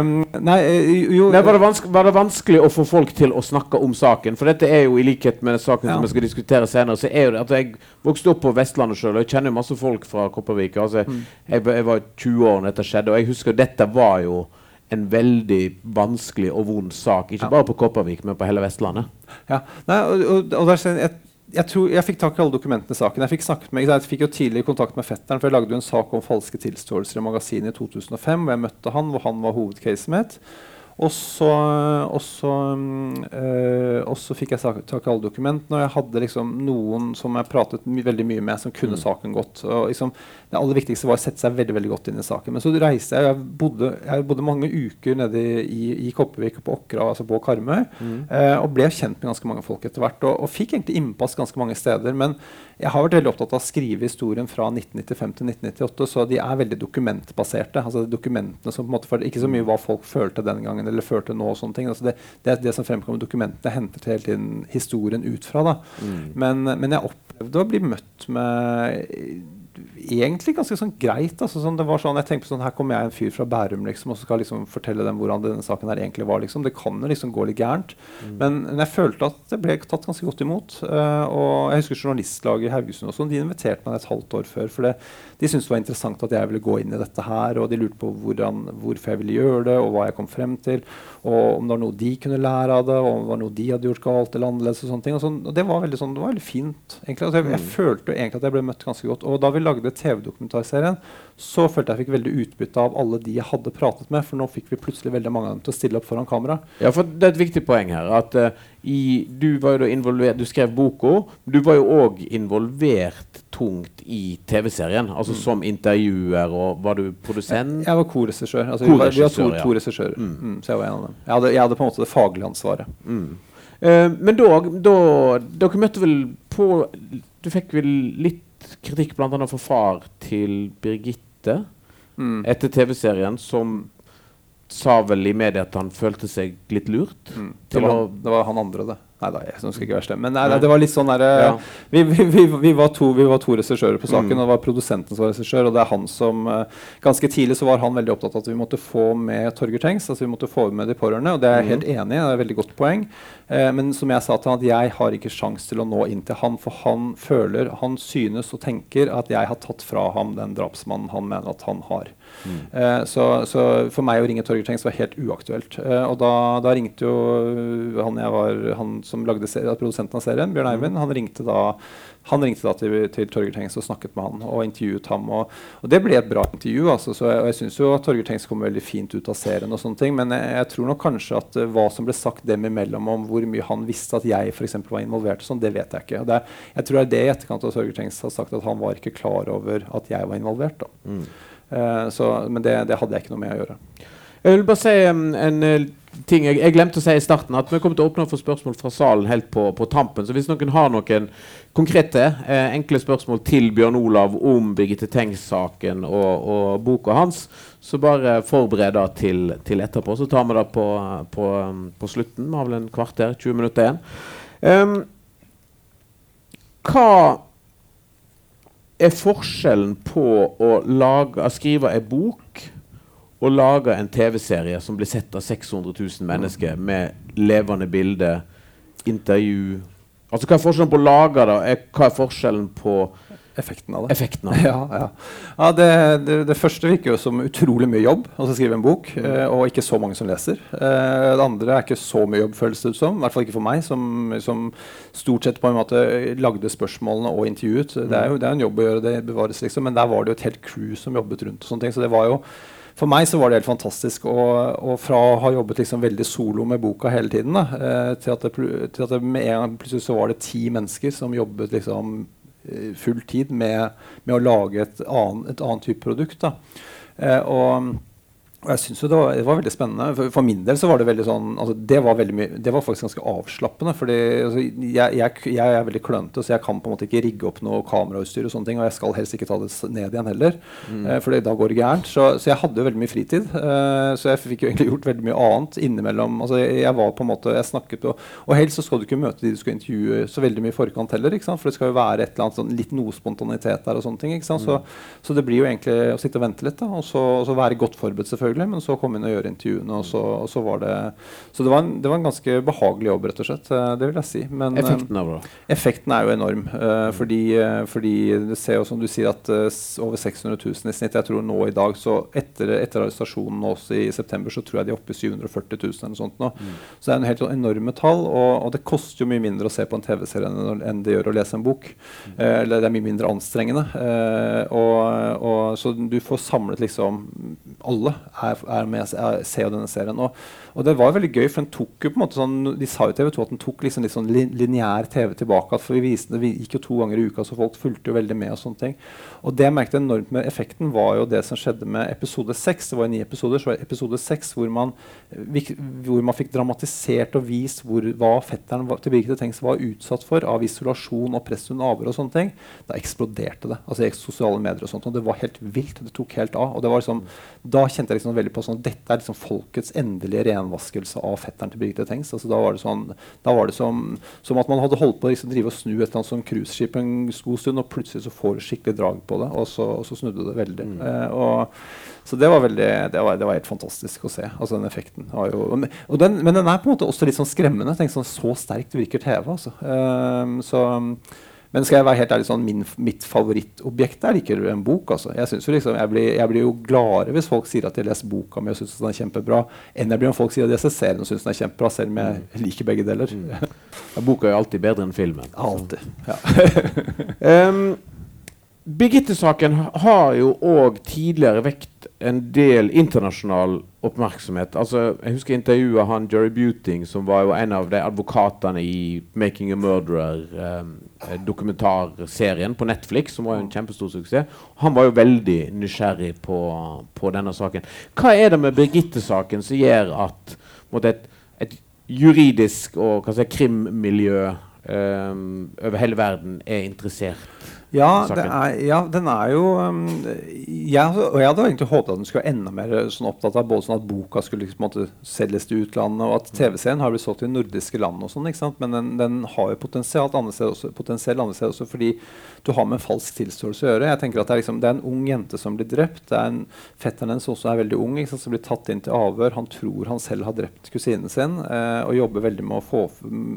Um, nei, eh, jo Nei, var, det var det vanskelig å få folk til å snakke om saken? For dette er jo i likhet med saken Ja. som vi skal diskutere senere. Så er det at Jeg vokste opp på Vestlandet sjøl, og jeg kjenner jo masse folk fra Kopervik. Altså, Mm. jeg, jeg var 20 år da dette skjedde, og jeg husker dette var jo en veldig vanskelig og vond sak. Ikke Ja. bare på Kopervik, men på hele Vestlandet. Ja, nei, og, og, og der, jeg, jeg, tror, jeg fikk tak i alle dokumentene i saken. Jeg fikk, snakket med, jeg fikk jo tidlig kontakt med fetteren, for jeg lagde jo en sak om falske tilståelser i magasinet i 2005, hvor jeg møtte han, hvor han var hovedcaset mitt. Og så, og, så, mm, eh, og så fikk jeg tak i alle dokumentene, og jeg hadde liksom noen som jeg pratet my veldig mye med, som kunne saken godt. Og liksom, det aller viktigste var å sette seg veldig veldig godt inn i saken. Men så reiste jeg. Jeg bodde, jeg bodde mange uker nede i, i Kopervik og på Åkra, altså på Karmøy, eh, og ble kjent med ganske mange folk etter hvert. Og, og fikk egentlig innpass ganske mange steder. Men jeg har vært veldig opptatt av å skrive historien fra 1995 til 1998, så de er veldig dokumentbaserte. altså er dokumentene som på en måte, for Ikke så mye hva folk følte den gangen eller følte nå. og sånne ting, altså det, det det som fremkommer. Dokumentene henter hele tiden historien ut fra. da. Men, men jeg opplevde å bli møtt med egentlig ganske sånn greit. Altså, sånn, det var sånn, jeg tenkte på sånn, Her kommer jeg en fyr fra Bærum liksom, og så skal jeg liksom fortelle dem hvordan denne saken her egentlig var. Liksom. Det kan jo liksom gå litt gærent. Men, men jeg følte at det ble tatt ganske godt imot. Uh, og jeg husker Journalistlaget i Haugesund også, de inviterte meg et halvt år før. For det, de syntes det var interessant at jeg ville gå inn i dette her, og de lurte på hvordan, hvorfor jeg ville gjøre det, og hva jeg kom frem til. Og om det var noe de kunne lære av det, og om det var noe de hadde gjort galt eller annerledes. Og sånne ting. Og, sånn, og det var veldig, sånn, det var veldig fint. egentlig. Altså, jeg, jeg følte egentlig at jeg ble møtt ganske godt. Og da vi lagde TV-dokumentarserien, så følte jeg jeg fikk veldig utbytte av alle de jeg hadde pratet med. For nå fikk vi plutselig veldig mange av dem til å stille opp foran kamera. Ja, for Det er et viktig poeng her. at eh, i, Du var jo da involvert, du skrev boka. Du var jo òg involvert tungt i TV-serien. Altså som intervjuer, og var du produsent? Jeg var korregissør. Altså, vi, var- vi var to, ja. to regissører. Mm. så jeg var en av dem. Jeg hadde, jeg hadde på en måte det faglige ansvaret. Uh, men da, da Dere møtte vel på Du fikk vel litt kritikk bl.a. fra far til Birgitte Mm. etter TV-serien, som sa vel i media at han følte seg litt lurt. Mm. Det, var, å det var han andre, det. Nei da, jeg skal ikke være slem. Men nei, nei, det var litt sånn derre Ja. vi, vi, vi, var to, vi var to regissører på saken, Mm. og det var produsenten som var regissør. Og det er han som eh, Ganske tidlig så var han veldig opptatt av at vi måtte få med Torgeir Tengs. Altså vi måtte få med de pårørende, og det er jeg helt enig i. Det er et veldig godt poeng. Eh, men som jeg sa til han, at jeg har ikke sjans til å nå inn til han, for han føler, han synes og tenker at jeg har tatt fra ham den drapsmannen han mener at han har. Eh, så, så for meg å ringe Torgeir Tengs var helt uaktuelt. Eh, og da, da ringte jo øh, han var Han som lagde se- produsenten av serien, Bjørn Eivind, han ringte da han ringte da til, til Torgeir Tengs og snakket med han og intervjuet ham. Og, og det ble et bra intervju. Altså, så jeg, og jeg syns jo at Torgeir Tengs kom veldig fint ut av serien. og sånne ting, Men jeg, jeg tror nok kanskje at uh, hva som ble sagt dem imellom om hvor mye han visste at jeg for eksempel, var involvert, sånn, det vet jeg ikke. Er- jeg tror det er det i etterkant at Torgeir Tengs har sagt at han var ikke klar over at jeg var involvert. da. Eh, så, men det, det hadde jeg ikke noe med å gjøre. Jeg vil bare si en eh, ting jeg, glemte å si i starten. At vi kommer til å åpne for spørsmål fra salen helt på, på tampen. Så hvis noen har noen konkrete, eh, enkle spørsmål til Bjørn Olav om Birgitte Tengs-saken og, og boka hans, så bare forbered det til, til etterpå. Så tar vi det på, på, på slutten. Vi har vel en kvarter, 20 minutter igjen. Um, hva er forskjellen på å lage, skrive en bok og lage en TV-serie som blir sett av 600 000 mennesker med levende bilder, intervju Altså Hva er forskjellen på å lage det? og hva er forskjellen på Effekten av det. effekten av det? Ja, ja. ja det, det, det første virker jo som utrolig mye jobb, altså skrive en bok, eh, og ikke så mange som leser. Eh, det andre er ikke så mye jobb, føles det ut som. I hvert fall ikke for meg, som, som stort sett på en måte lagde spørsmålene og intervjuet. Det er jo det er en jobb å gjøre, det bevares liksom, men der var det jo et helt crew som jobbet rundt. og sånne ting, så det var jo for meg så var det helt fantastisk. Og, og fra å ha jobbet liksom veldig solo med boka hele tiden, da, eh, til, at det, til at det med en gang plutselig så var det ti mennesker som jobbet liksom full tid med, med å lage et annet, et annet type produkt. Da. Eh, og, og jeg synes jo det var, det var veldig spennende. For, for min del så var det veldig sånn altså det, var veldig det var faktisk ganske avslappende. fordi altså, jeg, jeg, jeg er veldig klønete, så jeg kan på en måte ikke rigge opp noe kamerautstyr. Og sånne ting, og jeg skal helst ikke ta det ned igjen heller. Eh, for da går det gærent. Så, så jeg hadde jo veldig mye fritid. Eh, så jeg fikk jo egentlig gjort veldig mye annet innimellom. altså jeg, jeg var på en måte, jeg snakket Og, og helst så skal du ikke møte de du skal intervjue så veldig mye i forkant heller. ikke sant? For det skal jo være et eller annet sånn, litt noe spontanitet der. og sånne ting, ikke sant? Så, så det blir jo egentlig å sitte og vente litt, da, og så, og så være godt forberedt, selvfølgelig, men så kom inn og gjorde intervjuene. og så, og så var det Så det var, en, det var en ganske behagelig jobb, rett og slett. eh, Det vil jeg si. Men, eh, Effekten av bra? Effekten er jo enorm. Uh, fordi, uh, fordi det ser jo som du sier at uh, over 600 000 i snitt. Jeg tror nå i dag, så etter, etter arrestasjonen også i september, så tror jeg de er oppe i 740 000 eller noe sånt nå. Så det er en helt enorme tall. Og, og det koster jo mye mindre å se på en TV-serie enn, enn det gjør å lese en bok. Eh, eller det er mye mindre anstrengende. Og, og, så du får samlet liksom Alle er, er med, er, ser jo denne serien. Og, og det var veldig gøy, for den tok jo på en måte sånn De sa jo TV 2 at den tok liksom litt sånn lin- lineær TV tilbake. For vi viste det gikk jo to ganger i uka, så folk fulgte jo veldig med. Og sånne ting Og det jeg merket enormt med effekten, var jo det som skjedde med episode seks. Det var jo ni episoder, så var det episode seks hvor hvor man fikk dramatisert og vist hvor, hva fetteren var, til Birgitte Tengs var utsatt for av isolasjon og press under avhør og sånne ting. Da eksploderte det. altså i sosiale medier og sånt, og Det var helt vilt. Det tok helt av. og det var liksom, Da kjente jeg liksom veldig på sånn dette er liksom folkets endelige renvaskelse av fetteren til Birgitte Tengs. altså Da var det sånn, da var det som, som at man hadde holdt på å liksom drive og snu et eller annet cruiseskip en god stund, og plutselig så får du skikkelig drag på det, og så, og så snudde det veldig. Eh, og så det var veldig, det var, det var helt fantastisk å se. altså den effekten. Jo, den, men den er på en måte også litt sånn skremmende. Tenk sånn, Så sterkt virker TV. altså. Eh, så, men skal jeg være helt ærlig, sånn, min, mitt favorittobjekt er ikke en bok. altså. Jeg, jo liksom, jeg, blir, jeg blir jo gladere hvis folk sier at de har lest boka mi og syns den er kjempebra, enn jeg blir om folk sier at de har sett serien og syns den er kjempebra, selv om jeg liker begge deler. Ja, boka er jo alltid bedre enn filmen. Alltid. Ja. Um, Birgitte-saken har jo òg tidligere vekt en del internasjonal oppmerksomhet. Altså, jeg husker intervjuet han Jerry Buting, som var jo en av de advokatene i 'Making a Murderer'-dokumentarserien eh, dokumentarserien på Netflix, som var jo en kjempestor suksess. Han var jo veldig nysgjerrig på, på denne saken. Hva er det med Birgitte-saken som gjør at måtte, et, et juridisk og hva si, krimmiljø eh, over hele verden er interessert Ja, er, ja, den er jo um, jeg, Og jeg hadde egentlig håpet at den skulle være enda mer sånn opptatt av både sånn at boka skulle liksom, måte selges til utlandet, og at TV-serien har blitt solgt til nordiske land og sånn, ikke sant? men den, den har jo potensial andre steder også, fordi du har med en falsk tilståelse å gjøre. Jeg tenker at Det er, liksom, det er en ung jente som blir drept. Det er en Fetteren hennes også er veldig ung, ikke sant, som blir tatt inn til avhør. Han tror han selv har drept kusinen sin, eh, og jobber veldig med å få,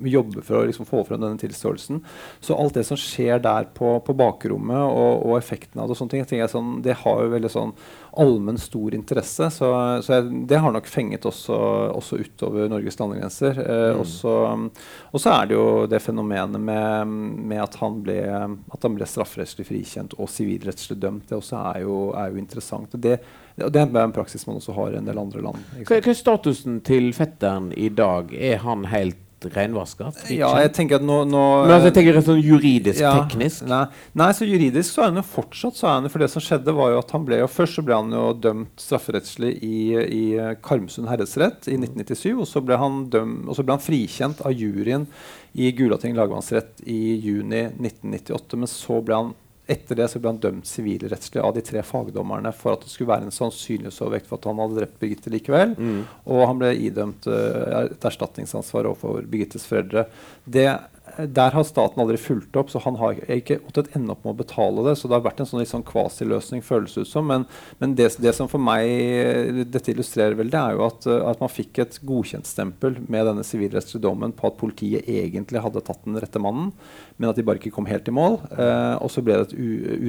Jobber jobbe for å liksom, få frem denne tilståelsen. Så alt det som skjer der på, på bakrommet, og, og effekten av det, og sånne ting, jeg jeg sånn, det har jo veldig sånn allmenn stor interesse. Så, så jeg, det har nok fenget også, også utover Norges landegrenser. Eh, mm. og så er det jo det fenomenet med, med at han ble, at han ble strafferettslig frikjent og sivilrettslig dømt. Det også er jo, er jo interessant. Det, det er en praksis man også har i en del andre land. hva er statusen til fetteren i dag? Er han helt renvaska? Ja, jeg tenker at nå, nå Men altså, jeg tenker rett sånn juridisk, Ja, teknisk. Nei, nei, så juridisk så er han jo fortsatt så er han, For det som skjedde, var jo at han ble jo Først så ble han jo dømt strafferettslig i, i eh, Karmsund herredsrett i 1997. Og så ble han, dømt, og så ble han frikjent av juryen i Gulating lagmannsrett i juni 1998. Men så ble han etter det så ble han dømt sivilrettslig av de tre fagdommerne for at det skulle være en sannsynlighetsovervekt for at han hadde drept Birgitte likevel. Og han ble idømt uh, et erstatningsansvar overfor Birgittes foreldre. Det der har staten aldri fulgt opp, så han har ikke måttet ende opp med å betale det. Så det har vært en sånn litt sånn kvasiløsning, føles det ut som. Men, men det, det, som for meg dette illustrerer vel, det er jo at, at man fikk et godkjentstempel med denne sivilrettslige dommen på at politiet egentlig hadde tatt den rette mannen, men at de bare ikke kom helt i mål. Eh, og så ble det et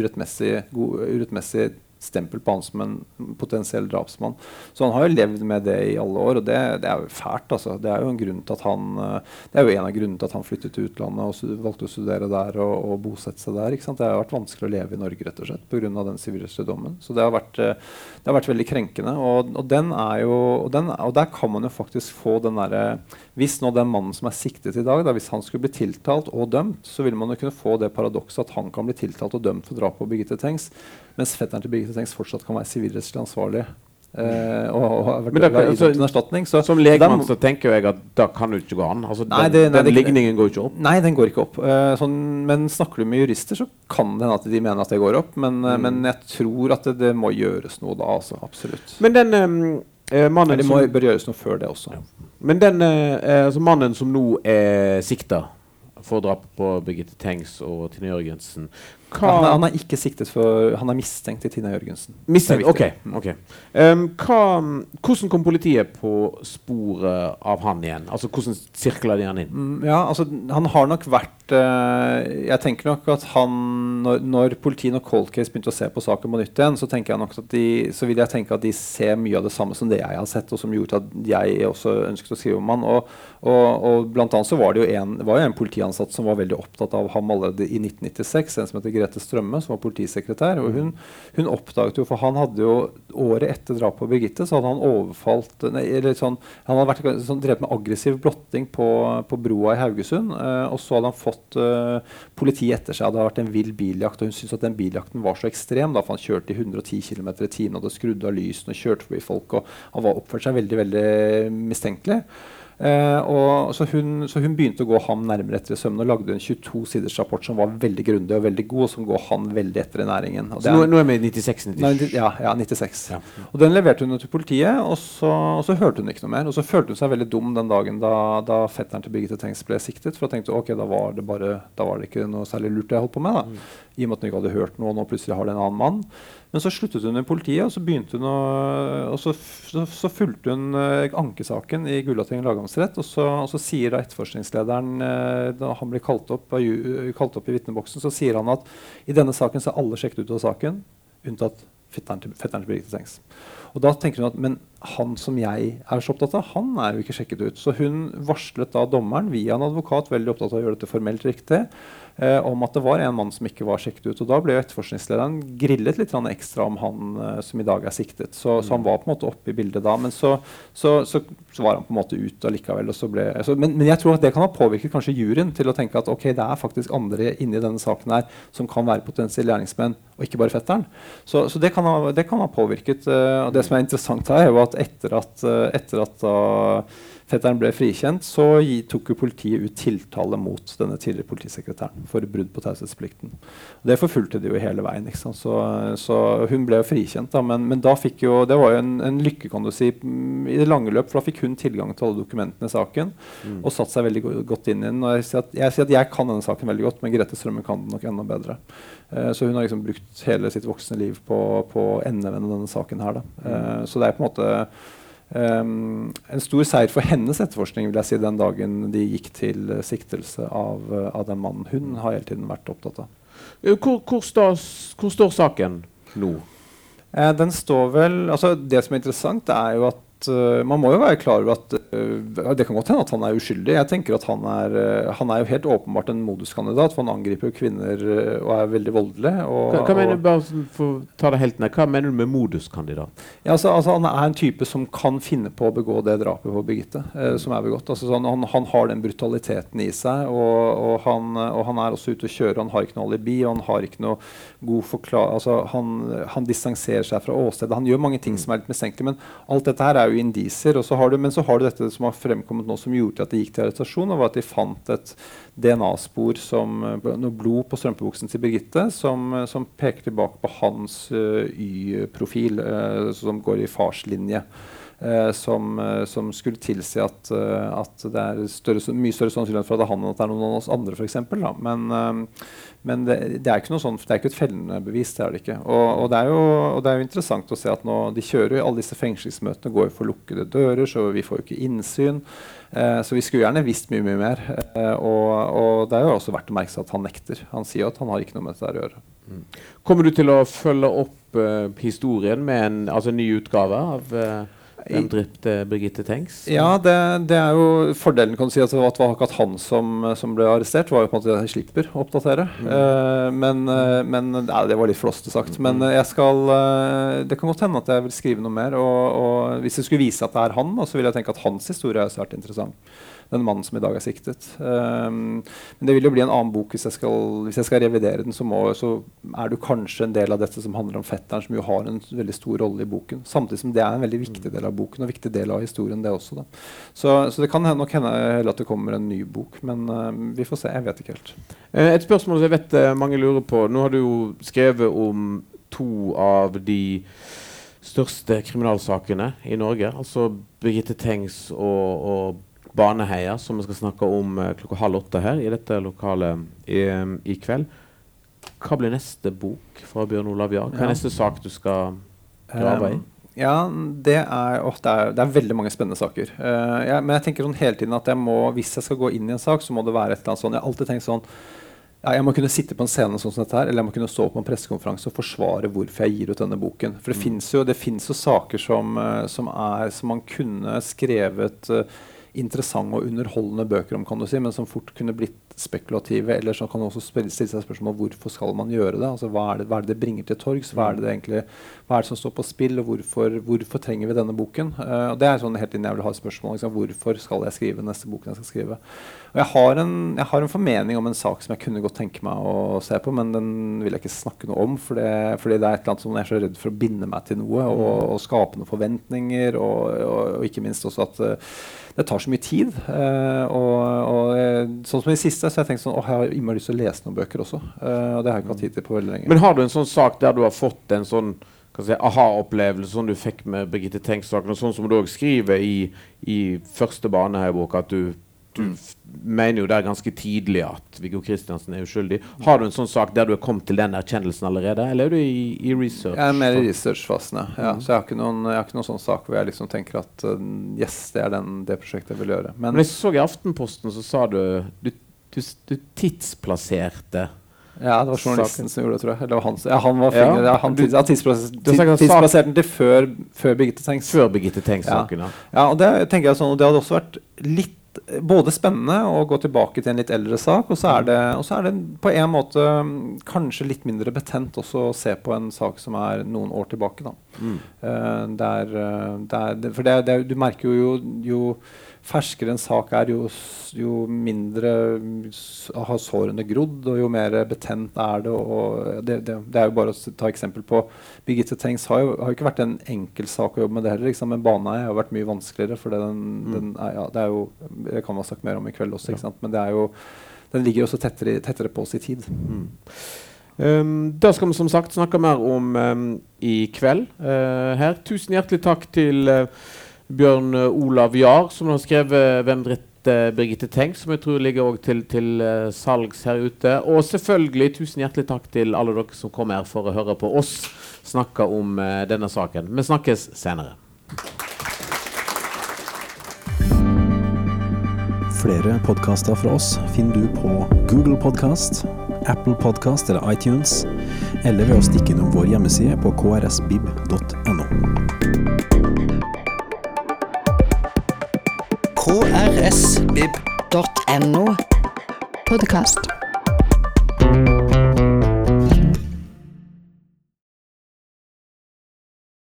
urettmessig, urettmessig stempel på han som en potensiell drapsmann. Så han har jo levd med det i alle år, og det, det er jo fælt. Altså. Det er jo en han eh, det er jo en av grunnene til at han flyttet til utlandet og valgte å studere der og, og bosette seg der. Det har vært vanskelig å leve i Norge rett og slett pga. den sivilrettslige dommen. Så det har vært, eh, det har vært veldig krenkende. Og, og, jo, den, og, der kan man jo faktisk få den derre Hvis nå den mannen som er siktet i dag, da, hvis han skulle bli tiltalt og dømt, så vil man jo kunne få det paradokset at han kan bli tiltalt og dømt for drapet på Birgitte Tengs, mens fetteren til Birgitte Tengs fortsatt kan være sivilrettslig ansvarlig. Uh, og, og har vært men altså, en erstatning. Så, som legmann så tenker jeg at da kan det ikke gå an. Altså, nei, det, den, nei, den ligningen går ikke opp. Nei, den går ikke opp. Uh, sånn, men snakker du med jurister, så kan det hende at de mener at det går opp. Men, mm. men jeg tror at det, det, må gjøres noe da, altså. Absolutt. Men den um, mannen Det må, bør gjøres noe før det også. Ja. Men den altså mannen som nå er sikta for drap på Birgitte Tengs og Tine Jørgensen. Han, han, er ikke siktet for Han er mistenkt i Tina Jørgensen. Mistenkt, ok, okay. Um, hva, Hvordan kom politiet på sporet av han igjen? Altså Hvordan sirkla de han inn? Mm, ja, altså Han har nok vært uh, Jeg tenker nok at han Når, når politiet og Cold Case begynte å se på saken på nytt igjen, så tenker jeg nok at de Så vil jeg tenke at de ser mye av det samme som det jeg har sett, og som gjorde at jeg også ønsket å skrive om han. Og, og, og blant annet så var det jo en, var jo en politiansatt som var veldig opptatt av ham allerede i 1996, en som heter Grete Strømme, som var politisekretær. og Hun, hun oppdaget jo, for han hadde jo året etter drapet på Birgitte, så hadde han overfalt nei, eller sånn, Han hadde vært sånn, drevet med aggressiv blotting på, på broa i Haugesund. Eh, og så hadde han fått eh, politiet etter seg. Det hadde vært en vill biljakt. og Hun syntes at den biljakten var så ekstrem, da, for han kjørte i 110 km i timen, hadde skrudd av lysene, kjørte forbi folk, og han var oppført seg veldig, veldig mistenkelig. Eh, og, så, hun, så, hun, begynte å gå ham nærmere etter i sømmene og lagde en 22 siders rapport som var veldig grundig og veldig god, og som går han veldig etter i næringen. så nå, nå, er vi i 96? 97. Ja, ja, 96. Ja. Og Den leverte hun til politiet, og så, og så, hørte hun ikke noe mer. Og så følte hun seg veldig dum den dagen da, da fetteren til Birgitte Tengs ble siktet. For hun tenkte ok, da var det bare, da var det ikke noe særlig lurt jeg holdt på med. da. Mm. I og med at hun ikke hadde hørt noe, og nå plutselig har det en annen mann. Men så sluttet hun i politiet, og så begynte hun å, og så, så, så fulgte hun uh, ankesaken i Gulating lagmannsrett. Og, og, så sier da etterforskningslederen, uh, da han blir kalt opp, kalt opp i vitneboksen, så sier han at i denne saken så er alle sjekket ut av saken, unntatt fetteren til, fetteren Birgitte Tengs. Og da tenker hun at men han som jeg er så opptatt av, han er jo ikke sjekket ut. Så hun varslet da dommeren via en advokat, veldig opptatt av å gjøre dette formelt riktig, eh, om at det var en mann som ikke var sjekket ut. Og da ble jo etterforskningslederen grillet litt ekstra om han eh, som i dag er siktet. Så, så, han var på en måte oppe i bildet da. Men så, så, så var han på en måte ute allikevel. Ble, men, men, jeg tror at det kan ha påvirket kanskje juryen til å tenke at ok, det er faktisk andre inni denne saken her som kan være potensielle gjerningsmenn, og ikke bare fetteren. Så, det kan, ha, det, kan ha, påvirket. Eh, og det som er interessant her, er jo at etter at, uh, etter at uh, fetteren ble frikjent, så tok jo politiet ut tiltale mot denne tidligere politisekretæren for brudd på taushetsplikten. Det forfulgte de jo hele veien. Så, så, hun ble jo frikjent, da, men, men, da jo, det var jo en, en, lykke kan du si, i det lange løp, for da fikk hun tilgang til alle dokumentene i saken mm. og satte seg veldig godt inn i den. Og jeg sier, at, jeg sier, at, jeg kan denne saken veldig godt, men Grete Strømme kan den nok enda bedre. Uh, så hun har liksom brukt hele sitt voksne liv på, på å endevende denne saken her. Da. Uh, så det er på en måte Um, en stor seier for hennes etterforskning vil jeg si, den dagen de gikk til uh, siktelse av, uh, av, den mannen hun har hele tiden vært opptatt av. Hvor, hvor, står, hvor står, saken nå? Uh, den står vel, altså Det som er interessant, er jo at Man må jo være klar over at uh, det kan godt hende at han er uskyldig. Jeg tenker at Han er, uh, han er jo helt åpenbart en moduskandidat, for han angriper jo kvinner og er veldig voldelig. Og, hva, hva mener du bare for ta det helt ned, hva mener du med moduskandidat? Ja, altså, altså, Han er en type som kan finne på å begå det drapet på Birgitte som er begått. Altså, sånn, han, han, har den brutaliteten i seg, og, og, han, og, han, er også ute å kjøre. Han har ikke noe alibi, og han har ikke noe god forklaring Altså, han, han distanserer seg fra åstedet. Han gjør mange ting som er litt mistenkelige, men alt dette her er jo indisier. Så du, men så har du dette som har fremkommet nå som gjorde at det gikk til arrestasjon, og var at de fant et DNA-spor som noe blod på strømpebuksen til Birgitte som, som peker tilbake på hans uh, Y-profil, uh, som går i farslinje. Uh, som, eh, som, skulle tilsi at, at det er større, mye større sannsynlighet for at det er han enn at det er noen av oss andre, f.eks. Men, men det, det, er ikke noe sånt, det er ikke et fellende bevis. det er det ikke. Og, og, det jo, og, det er jo, interessant å se at nå, de kjører jo alle disse fengslingsmøtene går jo for lukkede dører, så vi får jo ikke innsyn. Eh, så vi skulle gjerne visst mye mye mer. Og, og, det er jo også verdt å merke seg at han nekter. Han sier at han har ikke noe med dette å gjøre. Mm. Kommer du til å følge opp historien med en altså, ny utgave av hvem drepte Birgitte Tengs? Ja, det, det, er jo fordelen kan du si at det var akkurat han som, som, ble arrestert. var jo på en måte at Jeg slipper å oppdatere. Mm. Uh, men, uh, men nei, det var litt flåste sagt. Men uh, jeg skal det kan godt hende at jeg vil skrive noe mer. Og, og hvis det skulle vise at det er han, så vil jeg tenke at hans historie er svært interessant den mannen som i dag er siktet. Um, men det vil jo bli en annen bok hvis jeg skal, hvis jeg skal revidere den. Så, må, så er det kanskje en del av dette som handler om fetteren, som jo har en veldig stor rolle i boken. Samtidig som det er en veldig viktig del av boken, og viktig del av historien, det også. Så, så, det kan nok hende at det kommer en ny bok, men uh, vi får se. Jeg vet ikke helt. Eh, et spørsmål som jeg vet uh, mange lurer på. Nå har du jo skrevet om to av de største kriminalsakene i Norge. Altså Birgitte Tengs og, og Baneheia, som vi skal snakke om uh, klokka halv åtte her i dette lokalet i, i, kveld. Hva blir neste bok fra Bjørn Olav Jahr? Hva er ja. neste sak du skal grave i? Um, ja, det er, å, det, er, det er, veldig mange spennende saker. Uh, ja, men jeg tenker sånn hele tiden at jeg må, hvis jeg skal gå inn i en sak, så må det være et eller annet sånn Jeg har alltid tenkt sånn ja, jeg må kunne sitte på en scene sånn som dette her, eller jeg må kunne stå på en pressekonferanse og forsvare hvorfor jeg gir ut denne boken. For det mm. fins jo, jo, saker som, uh, som, er, som man kunne skrevet uh, interessante og underholdende bøker om, kan du si, men som fort kunne blitt spekulative. Eller så kan man også stille seg spørsmål om hvorfor skal man gjøre det. Altså, hva, er det hva er det det bringer til torgs? Hva er det, det egentlig, hva er det som står på spill, og hvorfor, hvorfor trenger vi denne boken? Uh, og Det er sånn helt inn jeg vil ha et spørsmål. Liksom, hvorfor skal jeg skrive neste boken jeg skal skrive? Og jeg har, en, jeg har, en, formening om en sak som jeg kunne godt tenke meg å se på, men den vil jeg ikke snakke noe om. For det, fordi det er et eller annet som jeg er så redd for å binde meg til noe og, og skape noen forventninger. Og, og, og, ikke minst også at uh, det tar så mye tid. Uh, og, sånn som i det så jeg tenkte sånn, åh, jeg har innmari lyst til å lese noen bøker også. Uh, og det har jeg ikke hatt tid til på veldig lenge. Men har du en sånn sak der du har fått en sånn si, aha-opplevelse som du fikk med Birgitte Tengs-saken, og sånn som du òg skriver i, i første bane her i boka, at du du mm. mener jo der ganske tidlig at Viggo Kristiansen er uskyldig. Har du en sånn sak der du er kommet til den erkjennelsen allerede, eller er du i, i research? Jeg er mer i research-fasen, ja. Mm. Så jeg har noen, jeg har ikke noen sånn sak hvor jeg liksom tenker at uh, yes, det er den, det prosjektet jeg vil gjøre. Men, Men jeg så i Aftenposten, så sa du du, du, du tidsplasserte ja, det var journalisten som gjorde det, tror jeg. Eller han, ja, han var finger, ja. han tids, tidsplasserte den til før, før Birgitte Tengs. Før Birgitte Tengs-saken, ja. ja. og det tenker jeg sånn, og det hadde også vært litt både spennende å gå tilbake til en litt eldre sak, og så er det, så er det på en måte mm, kanskje litt mindre betent også å se på en sak som er noen år tilbake. Da. Mm. Uh, der, der, for det, det, du merker jo, jo ferskere en sak er, jo, jo mindre har sårene grodd, og jo mer betent er det. Det, det, det, er jo bare å ta eksempel på Birgitte Tengs har jo, har ikke vært en enkel sak å jobbe med det heller. Liksom. Men baneeie har vært mye vanskeligere. For den, mm. den er, ja, det er jo Det kan man snakke mer om i kveld også, ja. men det er jo, den ligger også tettere, tettere på oss i tid. Mm. Um, da skal vi som sagt snakke mer om um, i kveld uh, her. Tusen hjertelig takk til uh, Bjørn Olav Jahr, som har skrevet 'Hvem drepte Birgitte Tengs', som jeg tror ligger til, til uh, salgs her ute. Og selvfølgelig tusen hjertelig takk til alle dere som kom her for å høre på oss snakke om uh, denne saken. Vi snakkes senere. Flere podkaster fra oss finner du på Google Podkast, Apple Podkast eller iTunes, eller ved å stikke innom vår hjemmeside på krsbib.no. krsbib.no podkast.